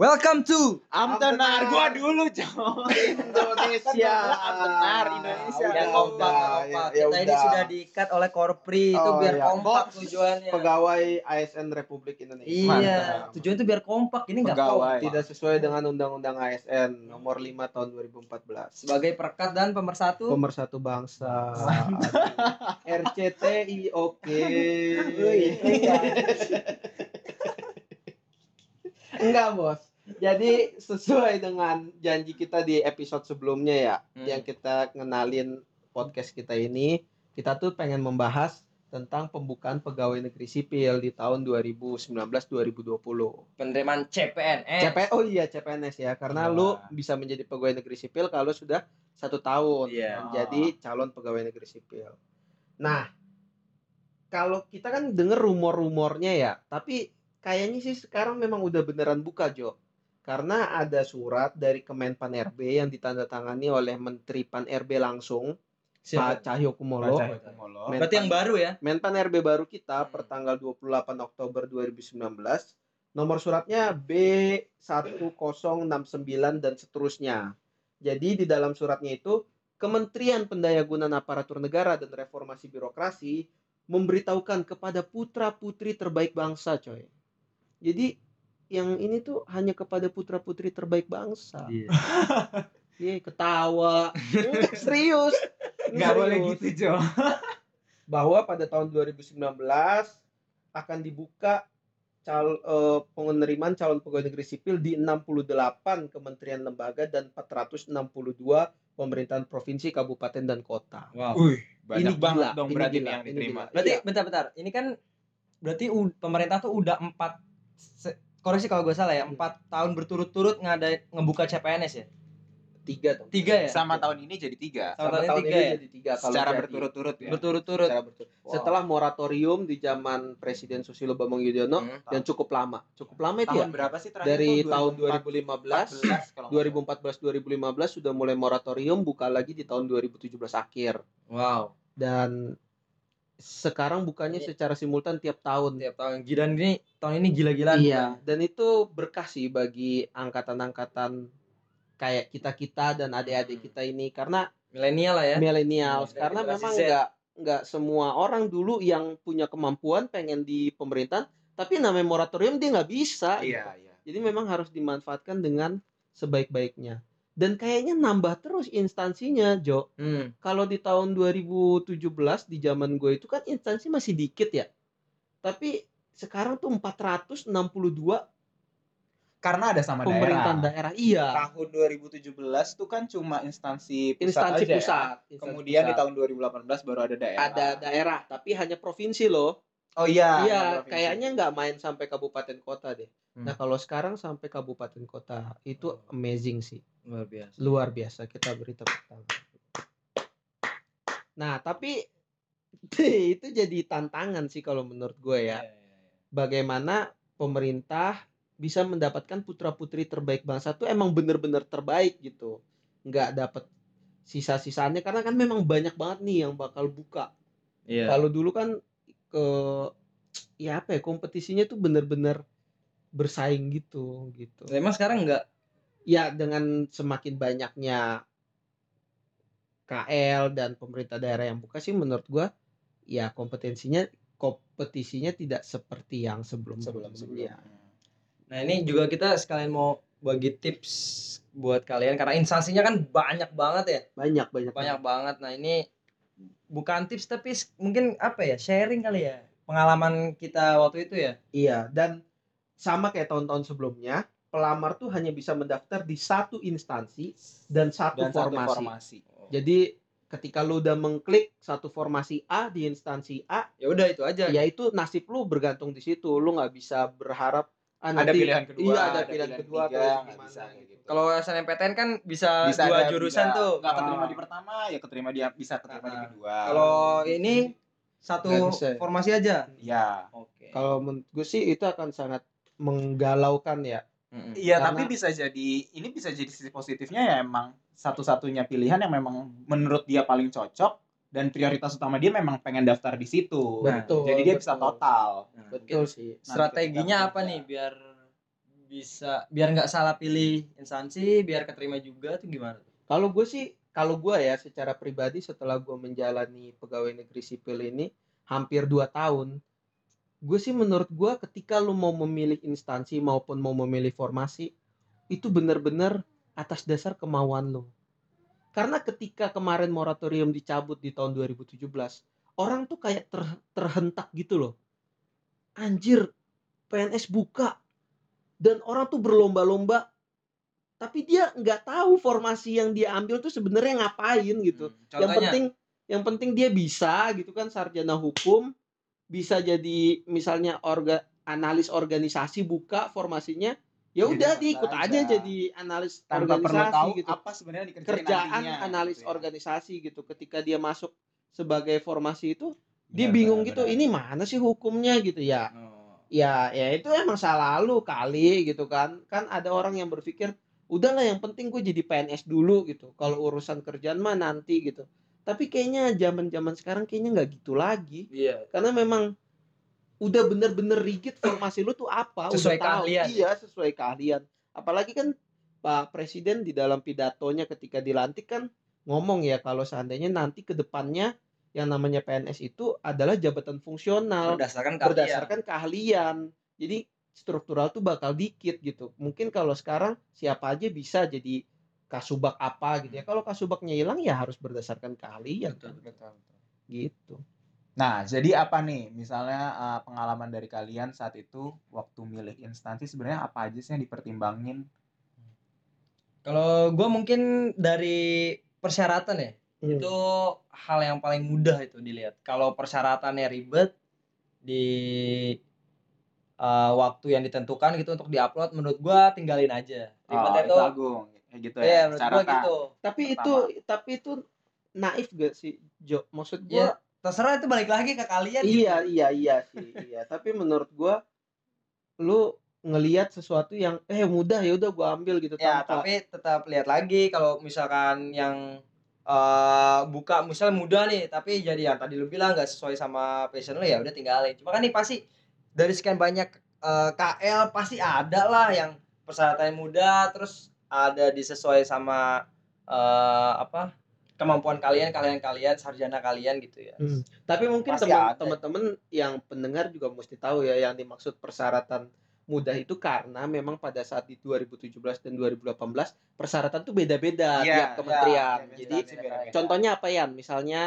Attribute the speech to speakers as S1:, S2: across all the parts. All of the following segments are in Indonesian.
S1: Welcome to
S2: Amtenar, gua dulu coy.
S3: Indonesia.
S2: Amtenar Indonesia.
S1: Ya
S3: Udah,
S1: kompak, kompak.
S3: ya- ya
S1: Kita ini
S3: udah.
S1: sudah diikat oleh Korpri itu
S3: Oh,
S1: biar
S3: iya.
S1: kompak tujuannya.
S3: Pegawai ASN Republik Indonesia.
S1: Iya,
S2: Mantap.
S1: tujuan itu biar kompak. Ini enggak
S2: Pegawai.
S1: kompak.
S3: Tidak sesuai dengan Undang-Undang ASN nomor 5 tahun 2014.
S1: Sebagai perekat dan pemersatu.
S3: Pemersatu bangsa. RCTI oke. Enggak, Bos. Jadi sesuai dengan janji kita di episode sebelumnya ya,
S1: Hmm.
S3: yang kita ngenalin podcast kita ini, kita tuh pengen membahas tentang pembukaan pegawai negeri sipil di tahun 2019-2020.
S1: penerimaan CPNS.
S3: CP oh iya CPNS ya, karena
S2: Iya.
S3: lu bisa menjadi pegawai negeri sipil kalau sudah satu tahun
S1: Iya.
S3: menjadi calon pegawai negeri sipil. Nah, kalau kita kan denger rumor-rumornya ya, tapi kayaknya sih sekarang memang udah beneran buka Jo. Karena ada surat dari Kemenpan RB yang ditandatangani oleh Menteri Pan RB langsung, Pak
S1: Siapa?
S3: Cahyo Kumolo.
S2: Kumolo.
S3: Men-
S1: Berarti yang baru ya?
S3: Menpan RB baru kita
S1: Hmm.
S3: per tanggal 28 Oktober 2019. Nomor suratnya B1069 dan seterusnya. Jadi di dalam suratnya itu Kementerian Pendayagunaan Aparatur Negara dan Reformasi Birokrasi memberitahukan kepada putra-putri terbaik bangsa, coy. Jadi yang ini tuh hanya kepada putra-putri terbaik bangsa. Iya, ketawa. Enggak, serius.
S2: Nggak boleh gitu, Jo.
S3: bahwa pada tahun 2019 akan dibuka cal eh, penerimaan calon pegawai negeri sipil di 68 kementerian lembaga dan 462 pemerintahan provinsi, kabupaten dan kota.
S1: Wow.
S2: Banyak
S3: Ini
S2: banget
S3: gila,
S2: dong
S3: ini
S2: berarti
S3: gila,
S2: yang
S3: ini
S2: diterima.
S3: gila.
S1: Berarti
S3: Iya.
S1: bentar-bentar. Ini kan berarti pemerintah tuh udah empat koreksi kalau gue salah ya
S3: Hmm.
S1: empat tahun berturut-turut ngada ngebuka CPNS ya
S3: Tiga dong.
S1: tiga ya
S2: Sama tahun ini jadi tiga.
S1: Sama tahun ini tiga
S3: ini
S1: ya?
S3: jadi tiga kalau
S2: Secara berturut-turut ya.
S1: berturut-turut
S3: berturut.
S1: Wow.
S3: Setelah moratorium di zaman Presiden Susilo Bambang Yudhoyono
S1: Hmm.
S3: yang cukup lama. Cukup lama itu ya.
S2: Tahun berapa sih terakhir
S3: Dari
S2: tuh?
S3: tahun
S2: 2014
S3: 2015
S2: kalau nggak salah.
S3: 2014 2015 sudah mulai moratorium buka lagi di tahun 2017 akhir
S1: wow
S3: dan sekarang bukannya
S1: Ini-
S3: secara simultan tiap tahun.
S1: tiap tahun gidan ini tahun ini gila-gilaan
S3: Iya, dan itu berkah sih bagi angkatan-angkatan kayak kita-kita dan adik-adik
S1: Hmm.
S3: kita ini karena
S1: milenial lah ya
S3: milenial karena memang nggak nggak semua orang dulu yang punya kemampuan pengen di pemerintahan tapi namanya moratorium dia nggak bisa gitu.
S2: Iya, iya.
S3: Jadi memang harus dimanfaatkan dengan sebaik-baiknya. Dan kayaknya nambah terus instansinya, Jo.
S1: Hmm.
S3: Kalau di tahun 2017 di zaman gue itu kan instansi masih dikit ya. Tapi sekarang tuh 462
S2: Karena ada sama
S3: pemerintahan
S2: daerah.
S3: daerah. Iya.
S2: Tahun 2017 tuh kan cuma instansi pusat
S3: Instansi
S2: aja ya.
S3: pusat. instansi
S2: Kemudian di
S3: pusat.
S2: tahun 2018 baru ada daerah.
S3: ada daerah, tapi hanya provinsi loh.
S2: Oh iya.
S3: iya, kayaknya nggak main sampai kabupaten kota deh.
S1: Hmm.
S3: Nah, kalau sekarang sampai kabupaten kota itu amazing sih.
S1: luar biasa
S3: luar biasa kita beri tepuk tangan. Nah tapi itu jadi tantangan sih kalau menurut gue ya.
S1: Iya, iya, iya.
S3: Bagaimana pemerintah bisa mendapatkan putra putri terbaik bangsa tuh emang bener-bener terbaik gitu. Nggak dapat sisa-sisanya karena kan memang banyak banget nih yang bakal buka.
S1: Iya.
S3: Kalau dulu kan ke ya apa ya kompetisinya tuh bener-bener bersaing gitu gitu.
S1: emang sekarang enggak
S3: ya dengan semakin banyaknya KL dan pemerintah daerah yang buka sih menurut gua ya kompetensinya kompetisinya tidak seperti yang sebelum
S2: sebelum sebelumnya.
S1: Nah ini juga kita sekalian mau bagi tips buat kalian karena instansinya kan banyak banget ya,
S3: banyak banyak
S1: banyak banget. Nah ini bukan tips tapi mungkin apa ya sharing kali ya pengalaman kita waktu itu ya.
S3: iya dan sama kayak tahun-tahun sebelumnya pelamar tuh hanya bisa mendaftar di satu instansi dan satu
S2: Dan satu
S3: formasi
S2: formasi.
S3: jadi ketika lu udah mengklik satu formasi A di instansi A
S1: Ya udah itu aja.
S3: ya itu nasib lu bergantung di situ lu nggak bisa berharap ah,
S2: Ada
S3: nanti-
S2: pilihan kedua,
S3: iya ada, pilihan, kedua
S2: ketiga,
S3: atau gimana
S2: bisa kayak
S3: gitu.
S2: Gitu.
S1: Kalau SNMPTN kan bisa,
S2: bisa
S1: dua jurusan
S2: bisa
S1: tuh.
S2: nggak keterima
S3: Ah.
S2: di pertama ya keterima di bisa keterima di
S1: Ah.
S2: kedua
S1: Kalau ini satu
S3: bisa
S1: formasi aja.
S2: ya
S1: Oke.
S3: kalau menurut gue sih itu akan sangat menggalaukan ya
S2: iya
S3: Karena-
S2: tapi bisa jadi ini bisa jadi sisi positifnya ya emang satu-satunya pilihan yang memang menurut dia paling cocok dan prioritas utama dia memang pengen daftar di situ
S3: Betul,
S2: jadi dia bisa
S3: betul.
S2: total
S1: Nah,
S3: betul sih
S1: Strateginya apa nih biar bisa biar nggak salah pilih instansi biar keterima juga tuh gimana
S3: Kalau gue sih, kalau gue ya secara pribadi setelah gue menjalani pegawai negeri sipil ini hampir 2 tahun, gue sih menurut gue ketika lu mau memilih instansi maupun mau memilih formasi, itu benar-benar atas dasar kemauan lu. Karena ketika kemarin moratorium dicabut di tahun 2017, orang tuh kayak ter- terhentak gitu loh. Anjir, PNS buka dan orang tuh berlomba-lomba tapi dia nggak tahu formasi yang dia ambil tuh sebenarnya ngapain gitu.
S1: Hmm,
S3: Yang
S1: contohnya
S3: penting yang penting dia bisa gitu kan sarjana hukum, bisa jadi misalnya orga analis organisasi buka formasinya, ya udah
S2: ikut
S3: diikut
S2: aja.
S3: aja jadi analis
S2: tanpa perlu
S3: organisasi
S2: tahu
S3: gitu.
S2: apa sebenarnya
S3: Kerjaan
S2: nantinya,
S3: analis
S2: gitu ya.
S3: organisasi gitu. Ketika dia masuk sebagai formasi itu dia
S2: Benar,
S3: bingung
S2: benar,
S3: gitu,
S2: benar.
S3: ini mana sih hukumnya gitu ya
S2: Oh.
S3: Ya ya itu emang salah lu kali gitu kan. Kan ada orang yang berpikir udahlah yang penting gue jadi PNS dulu gitu. Kalau urusan kerjaan mah nanti gitu. Tapi kayaknya zaman zaman sekarang kayaknya nggak gitu lagi.
S1: Iya.
S3: Karena memang udah bener-bener rigid formasi lu tuh apa
S1: Sesuai
S3: udah tahu.
S1: keahlian.
S3: iya sesuai keahlian. Apalagi kan Pak Presiden di dalam pidatonya ketika dilantik kan ngomong ya kalau seandainya nanti ke depannya yang namanya PNS itu adalah jabatan fungsional
S1: berdasarkan keahlian.
S3: berdasarkan keahlian. Jadi struktural tuh bakal dikit gitu. Mungkin kalau sekarang siapa aja bisa jadi kasubag apa gitu ya. Kalau kasubagnya hilang ya harus berdasarkan keahlian
S1: Betul.
S3: kan.
S2: Betul, betul.
S3: Gitu.
S2: Nah, jadi apa nih? Misalnya eh, pengalaman dari kalian saat itu waktu milih instansi sebenarnya apa aja sih yang dipertimbangin?
S1: kalau gue mungkin dari persyaratan ya
S3: Hmm.
S1: itu hal yang paling mudah itu dilihat kalau persyaratannya ribet di uh, waktu yang ditentukan gitu untuk diupload menurut gua tinggalin aja ribet
S2: Oh,
S1: itu
S2: itu Agung. Gitu
S1: iya
S2: ya.
S1: menurut gua
S2: persyaratan.
S1: gitu
S3: Tapi
S2: Pertama.
S3: itu tapi itu naif gak sih Jo? Maksud
S1: ya
S3: gua
S1: terserah itu balik lagi ke kalian
S3: iya
S1: gitu.
S3: iya iya sih iya. Tapi menurut gua lu ngelihat sesuatu yang eh mudah ya udah gua ambil gitu
S1: ya
S3: tanpa
S1: tapi tetap lihat lagi kalau misalkan yang uh, buka misalnya mudah nih tapi jadi yang tadi lu bilang nggak sesuai sama passion lu ya udah tinggalin. Cuma kan nih pasti dari sekian banyak uh, KL pasti ada lah yang persyaratannya mudah terus ada disesuai sama uh, apa kemampuan kalian kalian kalian sarjana kalian gitu ya.
S3: Hmm. Tapi mungkin teman-teman yang pendengar juga mesti tahu ya yang dimaksud persyaratan mudah itu karena memang pada saat di 2017 dan 2018 persyaratan tuh beda-beda
S2: Iya,
S3: tiap kementerian.
S2: iya,
S3: Jadi
S2: instansi beda-beda.
S3: contohnya apa ya? Misalnya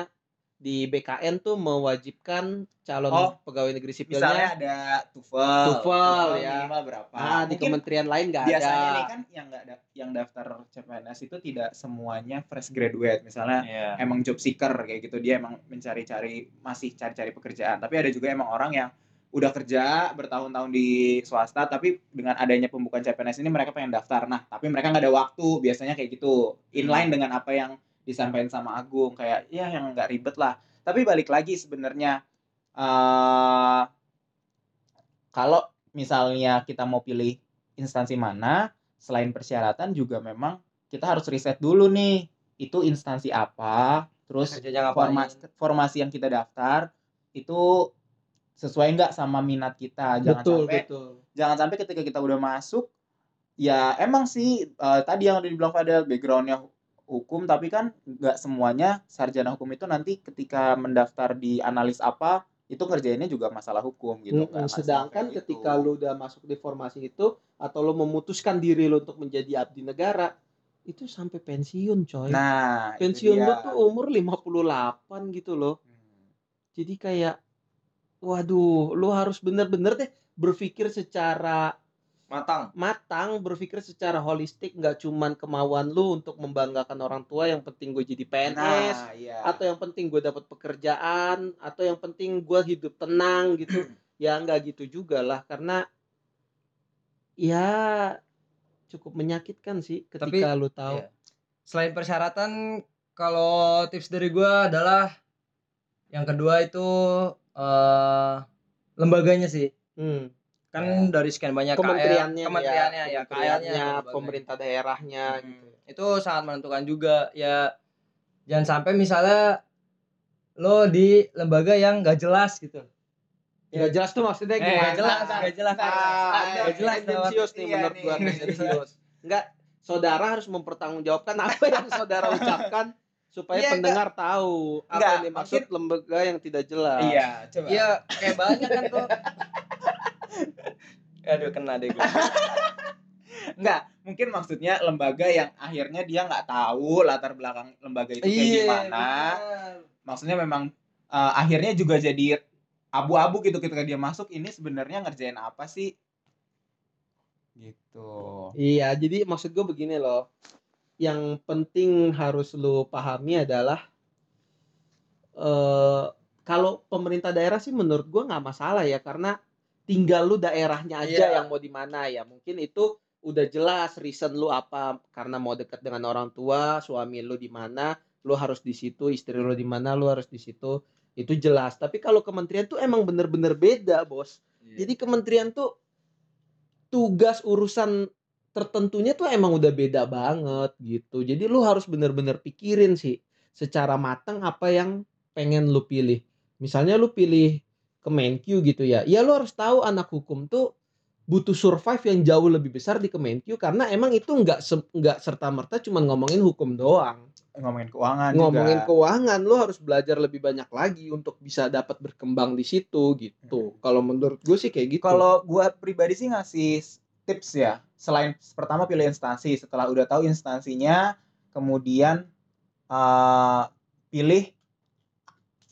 S3: di BKN tuh mewajibkan calon
S2: Oh,
S3: pegawai negeri
S2: Misalnya
S3: sipilnya
S2: ada TOEFL.
S3: TOEFL, ya.
S2: minimal berapa?
S3: ah di kementerian lain nggak ada.
S2: biasanya nih kan yang nggak da- yang daftar CPNS itu tidak semuanya fresh graduate. Misalnya
S1: Iya.
S2: emang job seeker kayak gitu dia emang mencari-cari masih cari-cari pekerjaan tapi ada juga emang orang yang udah kerja bertahun-tahun di swasta tapi dengan adanya pembukaan CPNS ini mereka pengen daftar. Nah tapi mereka nggak ada waktu biasanya kayak gitu. Inline dengan apa yang disampaikan sama Agung kayak ya yang nggak ribet lah. Tapi balik lagi sebenarnya eh kalau misalnya kita mau pilih instansi mana selain persyaratan juga memang kita harus riset dulu nih itu instansi apa terus formasi formasi yang kita daftar itu sesuai nggak sama minat kita jangan
S3: betul
S2: sampai
S3: betul.
S2: jangan sampai ketika kita udah masuk ya emang sih eh, tadi yang udah dibilang Fadel backgroundnya hu- hukum tapi kan nggak semuanya sarjana hukum itu nanti ketika mendaftar di analis apa itu ngerjainnya juga masalah hukum gitu nggak- nggak
S3: sedangkan ketika
S2: gitu.
S3: lu udah masuk di formasi itu atau lu memutuskan diri lu untuk menjadi abdi negara itu sampai pensiun coy.
S2: nah itu
S3: pensiun lu tuh umur 58 gitu loh.
S2: Hmm.
S3: Jadi kayak waduh, lu harus bener-bener deh berpikir secara
S1: matang
S3: matang, berpikir secara holistik, nggak cuman kemauan lu untuk membanggakan orang tua yang penting gue jadi PNS
S2: nah iya
S3: atau yang penting gue dapat pekerjaan atau yang penting gue hidup tenang gitu. ya nggak gitu juga lah karena ya cukup menyakitkan sih ketika lu tahu.
S1: iya. selain persyaratan kalau tips dari gua adalah yang kedua itu eh lembaganya sih
S3: Hmm.
S1: kan dari sekian banyak
S3: Kementeriannya,
S1: KL, kementeriannya ya, KL-nya, lembaganya.
S3: pemerintah daerahnya
S1: Hmm,
S3: gitu.
S1: itu sangat menentukan juga ya jangan sampai misalnya lo di lembaga yang nggak jelas gitu
S3: Nggak jelas tuh maksudnya
S2: Eh,
S3: gimana?
S1: Gak jelas, gak jelas.
S3: Ah,
S2: Nggak
S3: ada
S1: jelas,
S3: tendensius nih
S2: Iya
S3: menurut gua tendensius. Enggak, saudara harus mempertanggungjawabkan apa yang saudara ucapkan supaya
S2: Iya,
S3: pendengar tahu apa
S2: Enggak,
S3: yang dimaksud lembaga yang tidak jelas.
S2: Iya, coba.
S1: Iya, kayak banyak kan tuh. Aduh, kena deh gue.
S2: Enggak, mungkin maksudnya lembaga yang akhirnya dia nggak tahu latar belakang lembaga itu kayak gimana. Maksudnya memang eh, akhirnya juga jadi abu-abu gitu ketika dia masuk ini sebenarnya ngerjain apa sih? Gitu.
S3: Iya, jadi maksud gue begini loh. Yang penting harus lu pahami adalah eh kalau pemerintah daerah sih menurut gua nggak masalah ya karena tinggal lu daerahnya aja
S1: Iya.
S3: yang mau di mana ya. Mungkin itu udah jelas reason lu apa karena mau dekat dengan orang tua, suami lu di mana, lu harus di situ, istri lu di mana, lu harus di situ. Itu jelas. Tapi kalau kementerian tuh emang bener-bener beda, Bos.
S1: Iya.
S3: Jadi kementerian tuh tugas urusan tertentunya tuh emang udah beda banget gitu. Jadi lu harus bener-bener pikirin sih secara matang apa yang pengen lu pilih. Misalnya lu pilih Kemenkyu gitu ya. Ya lu harus tahu anak hukum tuh butuh survive yang jauh lebih besar di Kemenkyu karena emang itu nggak se- nggak serta merta cuma ngomongin hukum doang.
S2: Ngomongin keuangan
S3: Ngomongin
S2: juga.
S3: keuangan lu harus belajar lebih banyak lagi untuk bisa dapat berkembang di situ gitu. Kalau menurut gue sih kayak gitu.
S2: Kalau gua pribadi sih ngasih tips ya. Selain pertama pilih instansi, setelah udah tahu instansinya, kemudian eh, pilih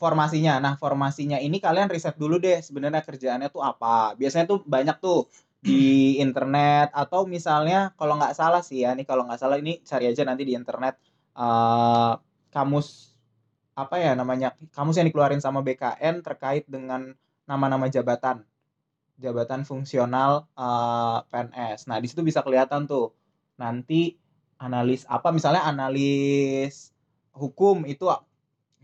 S2: formasinya. Nah, formasinya ini kalian riset dulu deh sebenarnya kerjaannya tuh apa. Biasanya tuh banyak tuh di internet atau misalnya kalau nggak salah sih ya, nih kalau nggak salah ini cari aja nanti di internet eh kamus apa ya namanya kamus yang dikeluarin sama BKN terkait dengan nama-nama jabatan jabatan fungsional eh, PNS. Nah, di situ bisa kelihatan tuh nanti analis apa misalnya analis hukum itu eh,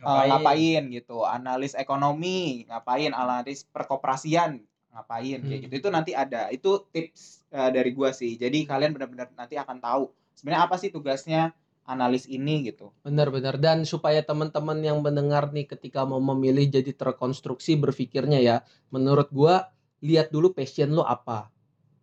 S2: ngapain gitu, analis ekonomi ngapain, analis perkoperasian ngapain kayak
S3: Hmm.
S2: gitu. Itu nanti ada. Itu tips eh, dari gua sih. Jadi kalian benar-benar nanti akan tahu sebenarnya apa sih tugasnya analis ini gitu.
S3: Benar-benar dan supaya teman-teman yang mendengar nih ketika mau memilih jadi terkonstruksi berpikirnya ya, menurut gua lihat dulu passion lo apa.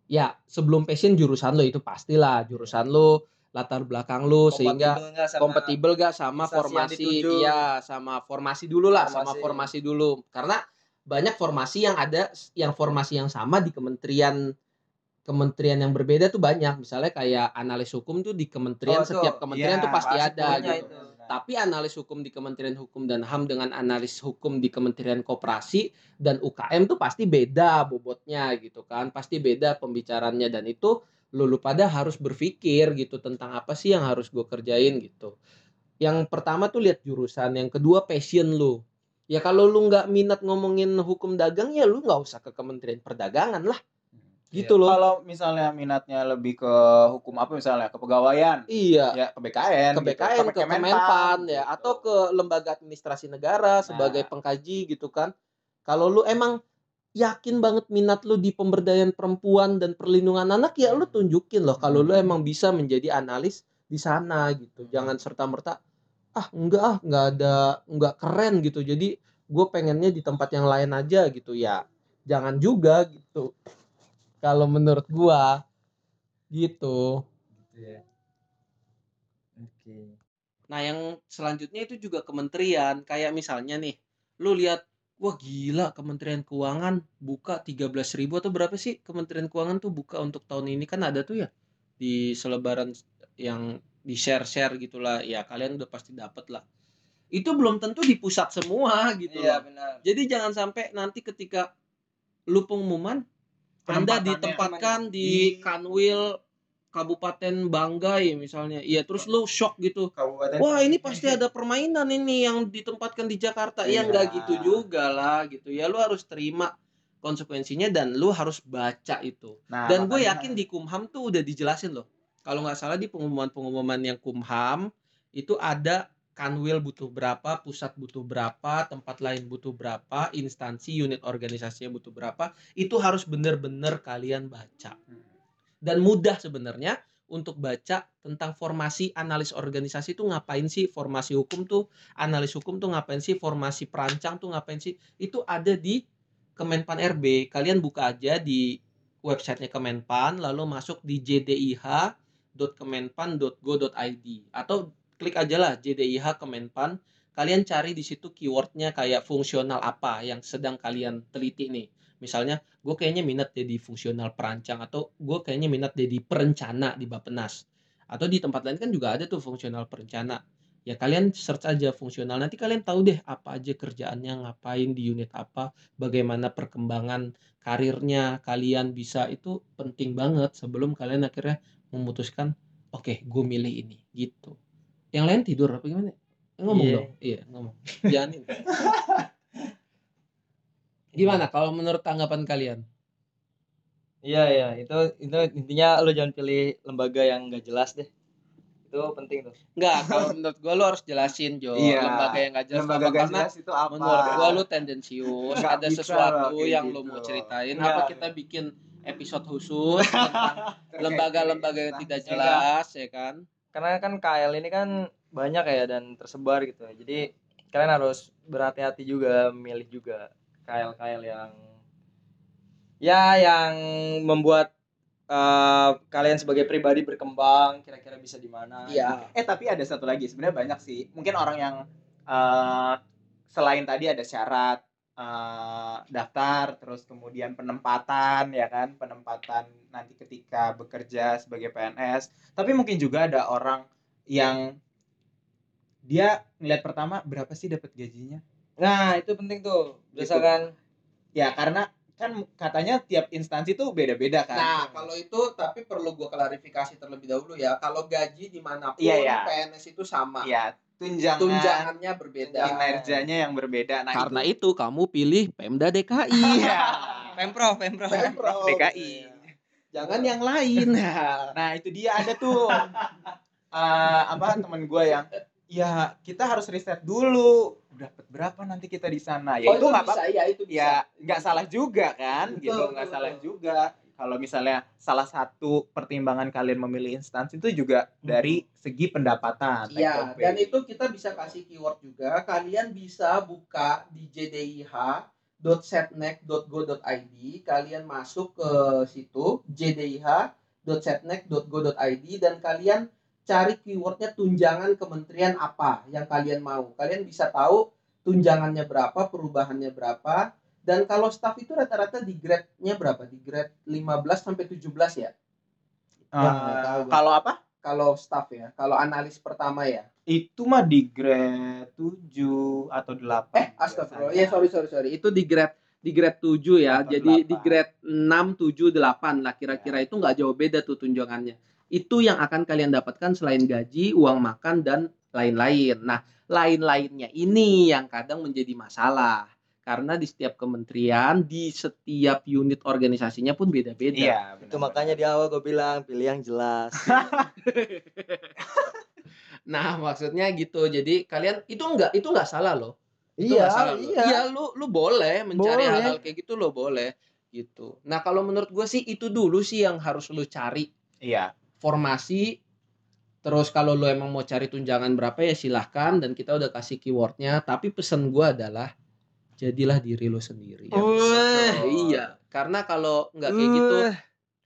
S3: Ya, sebelum passion jurusan lo itu pastilah jurusan lo, latar belakang lo sehingga
S1: Kompatibel
S3: gak sama formasi iya sama formasi dulu lah sama
S1: Formasi.
S3: formasi dulu karena banyak formasi yang ada yang formasi yang sama di kementerian kementerian yang berbeda tuh banyak misalnya kayak analis hukum tuh di kementerian
S1: Oh,
S3: setiap kementerian
S2: Iya,
S3: tuh pasti ada gitu
S1: itu.
S3: Tapi analis hukum di Kementerian Hukum dan HAM dengan analis hukum di Kementerian Koperasi dan UKM tuh pasti beda bobotnya gitu kan. Pasti beda pembicaranya dan itu lu, lu pada harus berpikir gitu tentang apa sih yang harus gue kerjain gitu. Yang pertama tuh lihat jurusan, yang kedua passion lu. Ya kalau lu nggak minat ngomongin hukum dagang ya lu nggak usah ke Kementerian Perdagangan lah. Gitu loh.
S2: Kalau misalnya minatnya lebih ke hukum apa misalnya kepegawaian,
S3: Iya.
S2: ya ke BKN,
S3: ke
S2: gitu.
S3: BKN, ke Kemenpan ya
S2: gitu.
S3: atau ke lembaga administrasi negara sebagai
S2: Nah.
S3: pengkaji gitu kan. Kalau lu emang yakin banget minat lu di pemberdayaan perempuan dan perlindungan anak ya lu tunjukin loh kalau lu
S2: Hmm.
S3: emang bisa menjadi analis di sana gitu. Jangan serta-merta ah enggak ah enggak ada enggak keren gitu. Jadi gue pengennya di tempat yang lain aja gitu ya. Jangan juga gitu. Kalau menurut gua gitu.
S1: Gitu ya. Oke.
S3: Nah, yang selanjutnya itu juga kementerian. Kayak misalnya nih, lu lihat, wah gila Kementerian Keuangan buka 13.000 atau berapa sih Kementerian Keuangan tuh buka untuk tahun ini kan ada tuh ya di selebaran yang di share-share gitulah. Ya kalian udah pasti dapat lah. Itu belum tentu di pusat semua gitu
S1: Iya,
S3: loh.
S1: benar.
S3: Jadi jangan sampai nanti ketika lu pengumuman Anda ditempatkan
S2: namanya.
S3: di Kanwil Kabupaten Banggai misalnya. Iya, terus lu shock gitu.
S2: Kabupaten.
S3: Wah ini pasti ada permainan ini yang ditempatkan di Jakarta. Ya
S2: Iya.
S3: nggak gitu juga lah gitu ya. Lu harus terima konsekuensinya dan lu harus baca itu.
S2: Nah,
S3: Dan gue yakin di Kumham tuh udah dijelasin loh. Kalau nggak salah di pengumuman-pengumuman yang Kumham itu ada kanwil butuh berapa, pusat butuh berapa, tempat lain butuh berapa, instansi unit organisasinya butuh berapa. Itu harus bener-bener kalian baca. Dan mudah sebenarnya untuk baca tentang formasi analis organisasi itu ngapain sih? Formasi hukum tuh analis hukum tuh ngapain sih? Formasi perancang tuh ngapain sih? Itu ada di Kemenpan RB, kalian buka aja di websitenya Kemenpan, lalu masuk di jdih.kemenpan.go.id atau klik aja lah JDIH Kemenpan. Kalian cari di situ keywordnya kayak fungsional apa yang sedang kalian teliti nih. Misalnya, gue kayaknya minat jadi fungsional perancang atau gue kayaknya minat jadi perencana di Bapenas. Atau di tempat lain kan juga ada tuh fungsional perencana. Ya kalian search aja fungsional. Nanti kalian tahu deh apa aja kerjaannya, ngapain di unit apa, bagaimana perkembangan karirnya kalian bisa itu penting banget sebelum kalian akhirnya memutuskan oke gue milih ini gitu. Yang lain tidur apa gimana? Ngomong
S1: Iya.
S3: dong. Iya, ngomong. Jangan. Gimana kalau menurut tanggapan kalian?
S1: Iya iya itu itu intinya lo jangan pilih lembaga yang gak jelas deh. Itu penting tuh.
S3: Enggak, kalau menurut gua lu harus jelasin Jo,
S2: Iya.
S3: lembaga yang gak jelas
S2: lembaga
S3: apa,
S2: gak
S3: karena
S2: jelas itu apa
S3: menurut gua lu tendensius,
S2: Nggak
S3: ada sesuatu yang
S2: gitu.
S3: lu mau ceritain,
S2: Nggak.
S3: apa kita bikin episode khusus tentang lembaga-lembaga yang tidak jelas ya kan?
S1: Karena kan KL ini kan banyak ya dan tersebar gitu. Jadi kalian harus berhati-hati juga milih juga KL-KL yang ya yang membuat eh, kalian sebagai pribadi berkembang kira-kira bisa di mana.
S3: Iya.
S2: Eh tapi ada satu lagi sebenarnya banyak sih. Mungkin orang yang eh, selain tadi ada syarat eh, daftar, terus kemudian penempatan ya kan, penempatan nanti ketika bekerja sebagai PNS. Tapi mungkin juga ada orang yang dia ngeliat pertama berapa sih dapat gajinya?
S1: Nah, itu penting tuh. Berdasarkan
S2: Ya karena kan katanya tiap instansi tuh beda-beda kan.
S3: Nah, kalau itu tapi perlu gua klarifikasi terlebih dahulu ya. Kalau gaji di mana pun
S2: Iya, iya.
S3: PNS itu sama.
S2: ya tunjangan
S3: Tunjangannya berbeda.
S2: kinerjanya yang berbeda. Nah,
S3: Karena
S2: itu,
S3: itu kamu pilih Pemda DKI.
S2: Iya.
S1: Pemprov, Pemprov.
S3: Pemprov.
S2: DKI.
S3: Jangan yang lain.
S2: Nah itu dia ada tuh eh, apa teman gue yang ya kita harus riset dulu dapat berapa nanti kita di sana ya
S3: oh,
S2: itu nggak
S3: bisa,
S2: apa
S3: ya itu bisa.
S2: ya nggak salah juga kan
S3: Betul,
S2: gitu
S3: betul,
S2: nggak salah juga kalau misalnya salah satu pertimbangan kalian memilih instansi itu juga dari segi pendapatan
S3: Iya, dan itu kita bisa kasih keyword juga. Kalian bisa buka di jdih.setnek.go.id. Kalian masuk ke situ jdih.setnek.go.id dan kalian cari keywordnya tunjangan kementerian apa yang kalian mau. Kalian bisa tahu tunjangannya berapa, perubahannya berapa. Dan kalau staff itu rata-rata di grade-nya berapa? Di grade 15 sampai 17 ya.
S1: Ya, gua.
S2: kalau apa
S3: Kalau staff ya, kalau analis pertama ya.
S2: itu mah di grade 7 atau 8
S3: Eh, astagfirullah. Ya, sorry sorry sorry. Itu di grade di grade 7 ya.
S2: Atau
S3: Jadi
S2: 8.
S3: di grade 6, 7, 8 lah kira-kira itu nggak jauh beda tuh tunjangannya. Itu yang akan kalian dapatkan selain gaji, uang makan dan lain-lain. Nah, lain-lainnya ini yang kadang menjadi masalah. Karena di setiap kementerian, di setiap unit organisasinya pun beda-beda.
S2: iya
S1: Itu makanya di awal gue bilang pilih yang jelas.
S3: Nah, maksudnya gitu. Jadi kalian itu enggak itu enggak salah loh. Itu
S1: Iya,
S3: salah loh.
S1: iya.
S3: Iya, lu lu boleh mencari
S1: Boleh.
S3: hal-hal kayak gitu lo boleh gitu. Nah, kalau menurut gue sih itu dulu sih yang harus lu cari
S2: iya
S3: formasi. Terus kalau lu emang mau cari tunjangan berapa ya silahkan dan kita udah kasih keywordnya. Tapi pesan gue adalah jadilah diri lu sendiri.
S1: Wih.
S3: Iya, karena kalau nggak kayak gitu,
S1: Uh,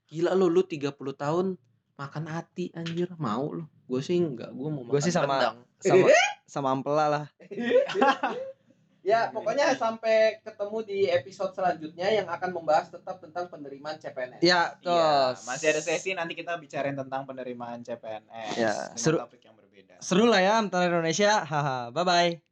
S3: gila lu lu 30 tahun makan hati anjir mau lu. Gue sih enggak, gue mau
S1: Gua
S3: makan
S1: sih sama-
S3: rendang.
S1: sama sama ampela lah.
S3: Ya, pokoknya sampai ketemu di episode selanjutnya yang akan membahas tetap tentang penerimaan CPNS.
S1: Ya,
S2: Iya, masih ada sesi nanti kita bicarain tentang penerimaan CPNS
S1: Ya, seru-
S2: topik yang berbeda.
S1: Seru lah ya antara Indonesia. Haha. Bye bye.